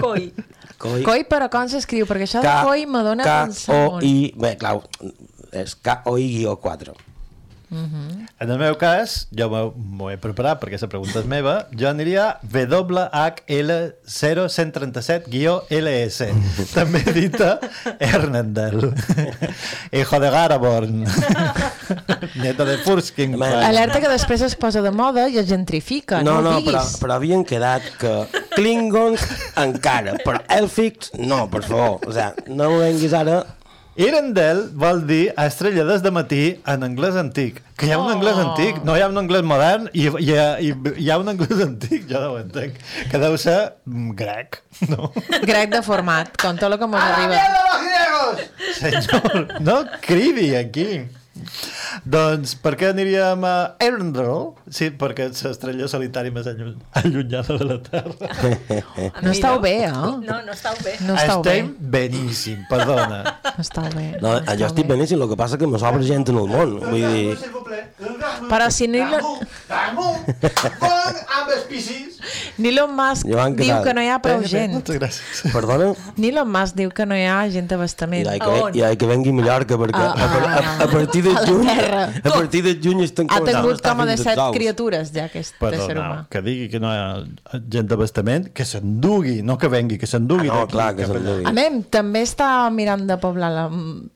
Coi. Coi, Coi, però com s'escriu? Perquè això de coi me dona a pensar molt. K-O-I... Bé, clar, és K-O-I-4. Mhm. En el meu cas, jo m'ho- he preparat perquè la pregunta és meva, jo aniria WHL0137-LS, també dita Hernandel, hijo de Garaborn, nieto de Furskin. Alerta que després es posa de moda i es gentrifica, no, No, no, però, però havien quedat que Klingons encara, però Elfics no, per favor. O sea, no ho venguis ara... Irendel vol dir estrellades de matí en anglès antic. Que hi ha un anglès antic, no hi ha un anglès modern, i hi ha, hi, hi ha un anglès antic, jo no ho entenc, que deu ser mm, grec, no? Grec de format, con tot el que mos arriba. Senyor, no cridi aquí. Doncs per què aniríem a Erndl? Sí, perquè és l'estrella solitària més allu- allunyada de la Terra. No estàu bé, eh? No, no estàu bé. No estàu bé. Estem beníssim, perdona. No estàu bé. No, jo estic beníssim, el que passa que me sobra gent en el món. Vull dir... Però si ni, lo, amb els piscis. ni Elon Musk Joan, diu que no hi ha prou Bé, bé, gent. Moltes gràcies. Perdona? Ni Elon Musk diu que no hi ha gent d'abastament. I que, i que vengui a Mallorca, perquè Ah, a, a, a, a partir de a la juny, terra. a partir de juny estan Ha començant a tingut com a de set ous. criatures ja aquest Perdona, ésser humà. que digui que no hi ha gent d'abastament, que s'endugui, no que vengui, que s'endugui. Ah, no, clar, que s'endugui. Anem, també està mirant de poblar la M-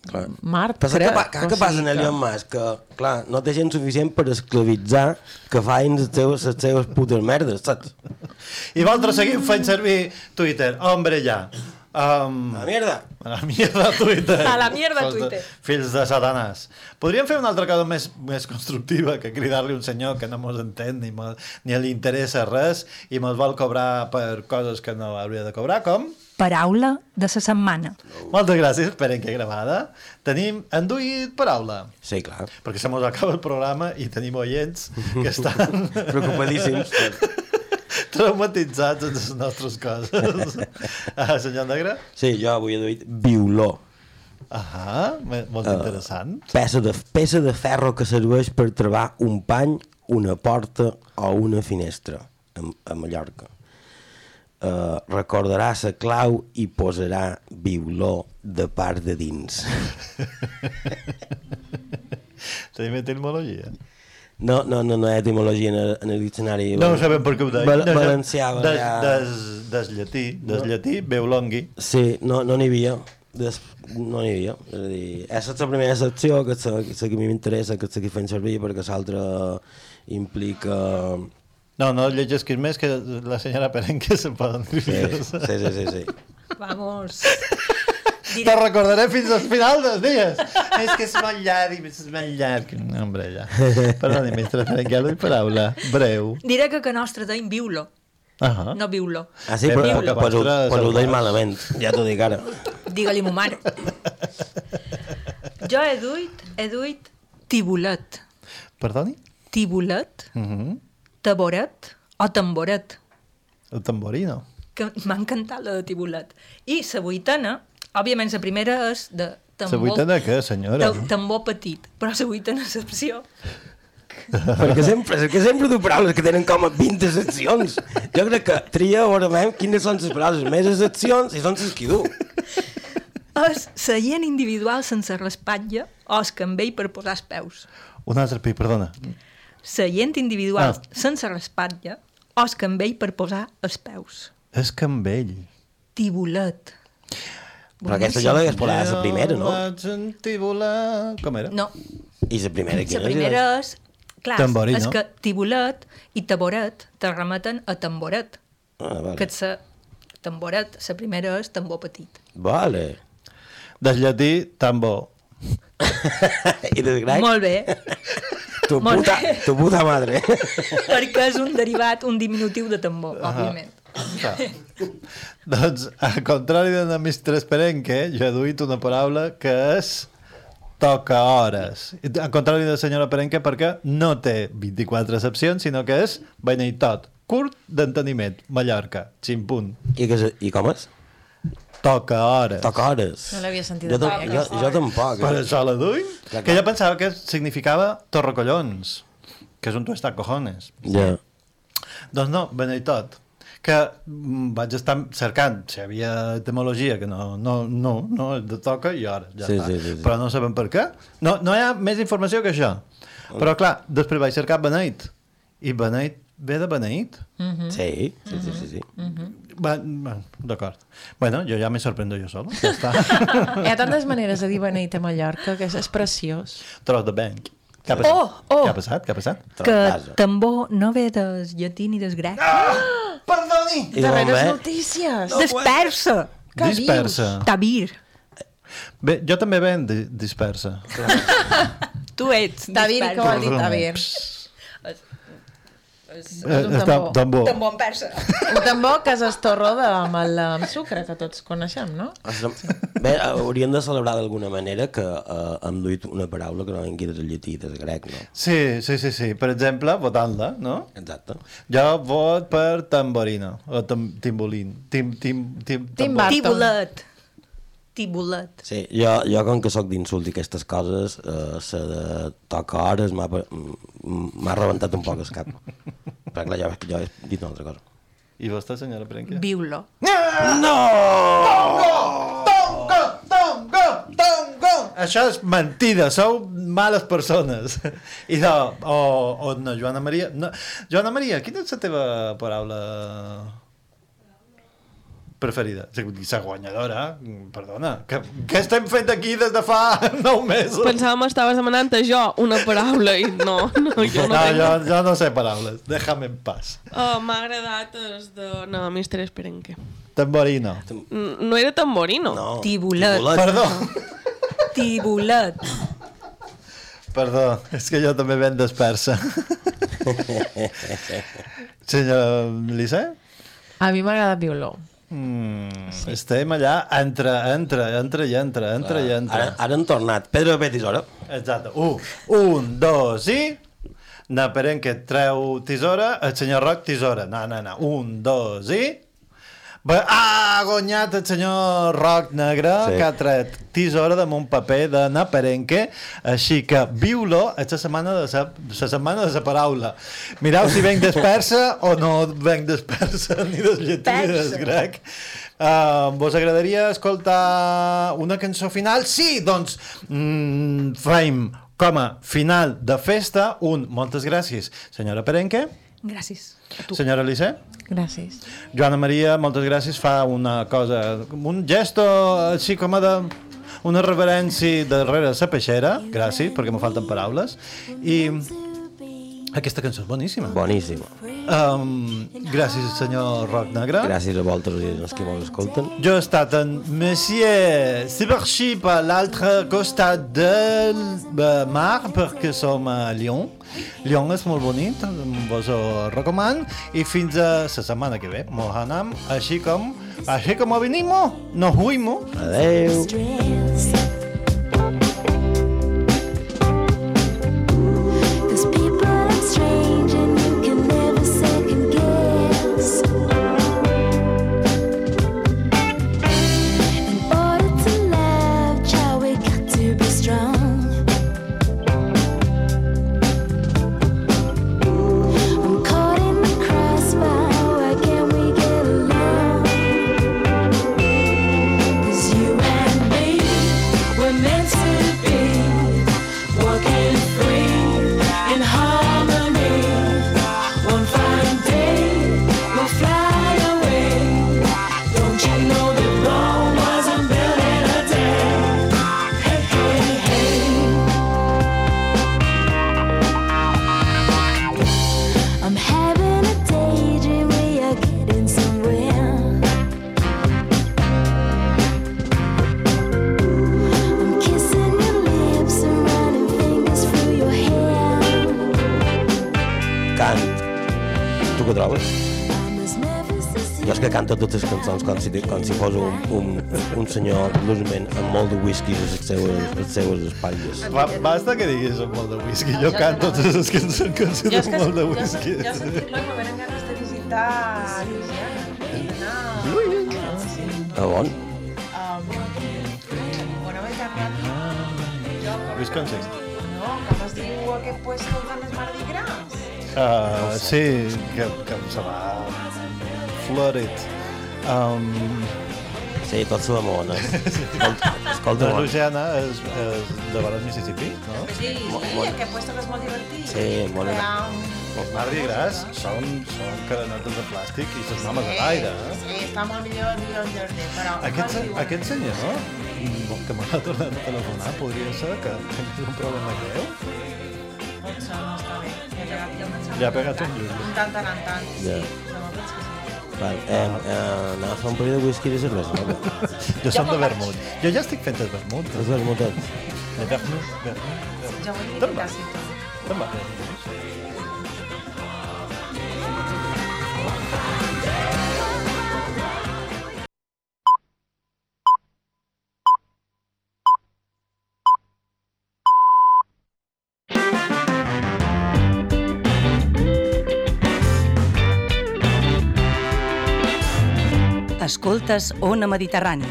Mart. Passa que, crec. pa, que, que passa en Elon Musk? Que, clar, no té gent suficient per esclavitzar que fain les seves, les seves putes merdes, saps? I vosaltres seguim fent servir Twitter. Hombre, ja. Um, a la mierda. A la mierda Twitter. A la mierda Fills de- Twitter. Fills de satanàs. Podríem fer una altra cosa més, més constructiva que cridar-li un senyor que no mos entén ni, mo, ni li interessa res i mos vol cobrar per coses que no hauria de cobrar, com? Paraula de la setmana. Moltes gràcies, esperen que gravada. Tenim enduït paraula. Sí, clar. Perquè se mos acaba el programa i tenim oients que estan... Preocupadíssims. traumatitzats amb les nostres coses. ah, senyor Negre? Sí, jo avui he duit violó. Ahà, molt Ah. interessant. Peça de, peça de ferro que serveix per travar un pany, una porta o una finestra a, a Mallorca. Uh, recordarà la clau i posarà violó de part de dins. Tenim etimologia. No, no, no, no hi ha etimologia en el, en el diccionari. No sabem per què ho deia. Val, No, no. valencià, Des, des, des llatí, des No. llatí, veu longui. Sí, no no n'hi havia. Des, no n'hi havia. És a dir, aquesta és la primera secció, que és la, la que a mi m'interessa, que és la que fem servir, perquè l'altra implica... No, no llegesquis més que la senyora Perenque se poden dir. Sí, sí, sí, sí, sí. Vamos. Te recordaré fins al final dels dies. és que és molt llarg, és molt llarg. No, hombre, ja. Perdoni, mestre ja doy paraula. Breu. Diré que que nostre deim viu-lo, Ah no viu-lo. Ah, sí, però, Viu-lo. però, però, però ho deia malament, ja t'ho dic ara. Digue-li mo mare. Jo he duit, he duit tibulet. Perdoni? Tibulet, Uh -huh. taboret o tamboret. El tamborino. Que m'ha encantat la de tibulet. I la vuitena, òbviament la primera és de La tambor... vuitena què, senyora? de tambor petit, però la vuitena excepció perquè sempre, és que sempre du paraules que tenen com a 20 seccions. Jo crec que tria a veure veure quines són les paraules més seccions i són les que du. és seient individual sense respatlla o es canvell per posar els peus. Un altre pi, perdona. Seient individual Ah. sense respatlla o es canvell per posar els peus. És Campbell. Tibulet. Però aquesta jo l'hagués posat a la primera, no? Sentir volar... Com era? No, I la primera la quina primera és... Clar, Tamborino. és que tibulet i taboret te remeten a tamboret. Ah, vale. Que sa, tamboret, la primera és tambor petit. Vale. Des llatí, tambor. I des grec? Molt bé, Tu Molt puta, bé. tu puta madre. perquè és un derivat, un diminutiu de tambor, òbviament. Doncs, al contrari de la Mistress Perenque, jo he duit una paraula que és toca hores. Al contrari de la senyora Perenque, perquè no té 24 excepcions, sinó que és beneitot, curt d'enteniment, Mallorca, ximpunt. I, que, I com és? Toca hores. Toca hores. No l'havia sentit Jo, mai, tam- jo, aquesta. jo tampoc. Per Eh? això la duim? Que clar. jo pensava que significava torrecollons, que és un tuestar cojones. Ja. Doncs no, beneitot que mm, vaig estar cercant si hi havia etimologia que no, no, no, no de toca i hora ja Sí, està. sí, sí, sí. però no sabem per què no, no hi ha més informació que això però clar, després vaig cercar beneit i beneit ve de beneit Mhm. Sí, sí, sí, sí. sí. Va, va, d'acord bueno, jo ja me sorprendo jo solo ja està Hi ha tantes maneres de dir beneit a Mallorca que és, és preciós. tros de bank què ha passat? Oh, oh. Què ha passat? Què ha passat? Que tambor no ve des llatí ni des grec. Perdoni! I Darreres ve? notícies. Dispersa. Què Dispersa. Tabir. Bé, jo també ben di dispersa. Tu ets Tavir, què vol dir Perdó. Tavir? Eh, està tambor. Tambor en persa. Un tambor que és estorro de, amb, el, amb sucre, que tots coneixem, no? Bé, hauríem de celebrar d'alguna manera que eh, hem duit una paraula que no vingui del llatí, del grec, no? Sí, sí, sí, sí. Per exemple, votant-la, no? Exacte. Jo vot per tamborina, o tam timbolín. Tim, tim, tim, tambor. Tibulet. Tibulet. Sí, jo, jo com que sóc d'insult i aquestes coses, eh, la de tocar hores m'ha rebentat un poc el cap. Però clar, jo, jo he dit una altra cosa. I vostè, senyora Prenque? Viu-lo. No! Tongo! Tongo! Tongo! Això és mentida, sou males persones. I de, o, o no, Joana Maria... No, Joana Maria, quina és la teva paraula preferida? La guanyadora? Perdona, què, què estem fent aquí des de fa nou mesos? Pensàvem que estaves demanant a jo una paraula i no, no jo no, no, tengo. jo, jo no sé paraules, déjame en paz. Oh, M'ha agradat el de... No, Mr. Esperenque. Tamborino. No era tamborino. No. Tibulet. Perdó, Tibulet. perdó, és que jo també ben dispersa. Senyor Lissé? A mi m'agrada violó. Mm, sí. Estem allà, entra, entra, entra i entra, entra i entra. Ara, ara han tornat. Pedro Betis, hora. Exacte. Un, un, dos i... N'aparent que treu tisora, el senyor Roc tisora. No, no, no. Un, dos i... Bé, ha guanyat el senyor Roc Negre, Sí. que ha tret tisora damunt paper de Naparenque, així que viu-lo, la setmana de la, la setmana de la paraula. Mireu si venc dispersa o no venc dispersa, ni del llatí ni del grec. Uh, vos agradaria escoltar una cançó final? Sí, doncs mm, fem com a final de festa un moltes gràcies, senyora Perenque, Gràcies. senyora Lissé. Gràcies. Joana Maria, moltes gràcies, fa una cosa, un gesto així com a de una reverència darrere la peixera, gràcies, perquè me falten paraules, i aquesta cançó és boníssima. Boníssima. Um, gràcies, senyor Roc Negre. Gràcies a vosaltres i els que mos escolten. Jo he estat en Monsieur Cybership a l'altre costat del eh, mar perquè som a Lyon. Lyon és molt bonic, vos ho recomano i fins a la setmana que ve. Mos anem així com així com venim, nos huimo. Adeu. Que canto totes les cançons com si, com si fos un, un, un senyor losament amb molt de whisky a les seues, les seues espatlles. Ba basta que diguis amb molt de whisky. Jo canto totes les cançons Jo és amb que, molt de jo, whisky. jo sentit-lo i me venen ganes de visitar Louisiana. I d'anar... Ah. A on? Um, bueno, vaig anar jo, Wisconsin. no, com es diu aquest puesto de les Mardi Gras? Uh, sí, que, que se va florit. Um, Sí, tot se l'amona. Escolta, escolta, la bon. Louisiana és, és de vora Mississippi, no? Sí, Mo- sí, mo- aquest puesto que és molt divertit. Sí, molt un... Els Mardi Gras són, són cadenetes de plàstic i les mames a l'aire, eh? Sí, està molt millor el jardí, però... Aquest, no aquest senyor, mm, que m'ha tornat a telefonar, podria ser que tingués un problema greu. Pot ser, no està bé. Ja ha pegat, ja ha pegat Ja ha pegat un llum. un tant, tant, tant. Ja. Sí, no, sí. Val, eh, eh, anem a fer un parell de whisky i de cervesa, no? Jo som de vermut. Jo ja estic fent el vermut. És vermutet. De vermut, vermut. Jo vull dir Toma. quasi tot. Toma. Escoltes Ona Mediterrani,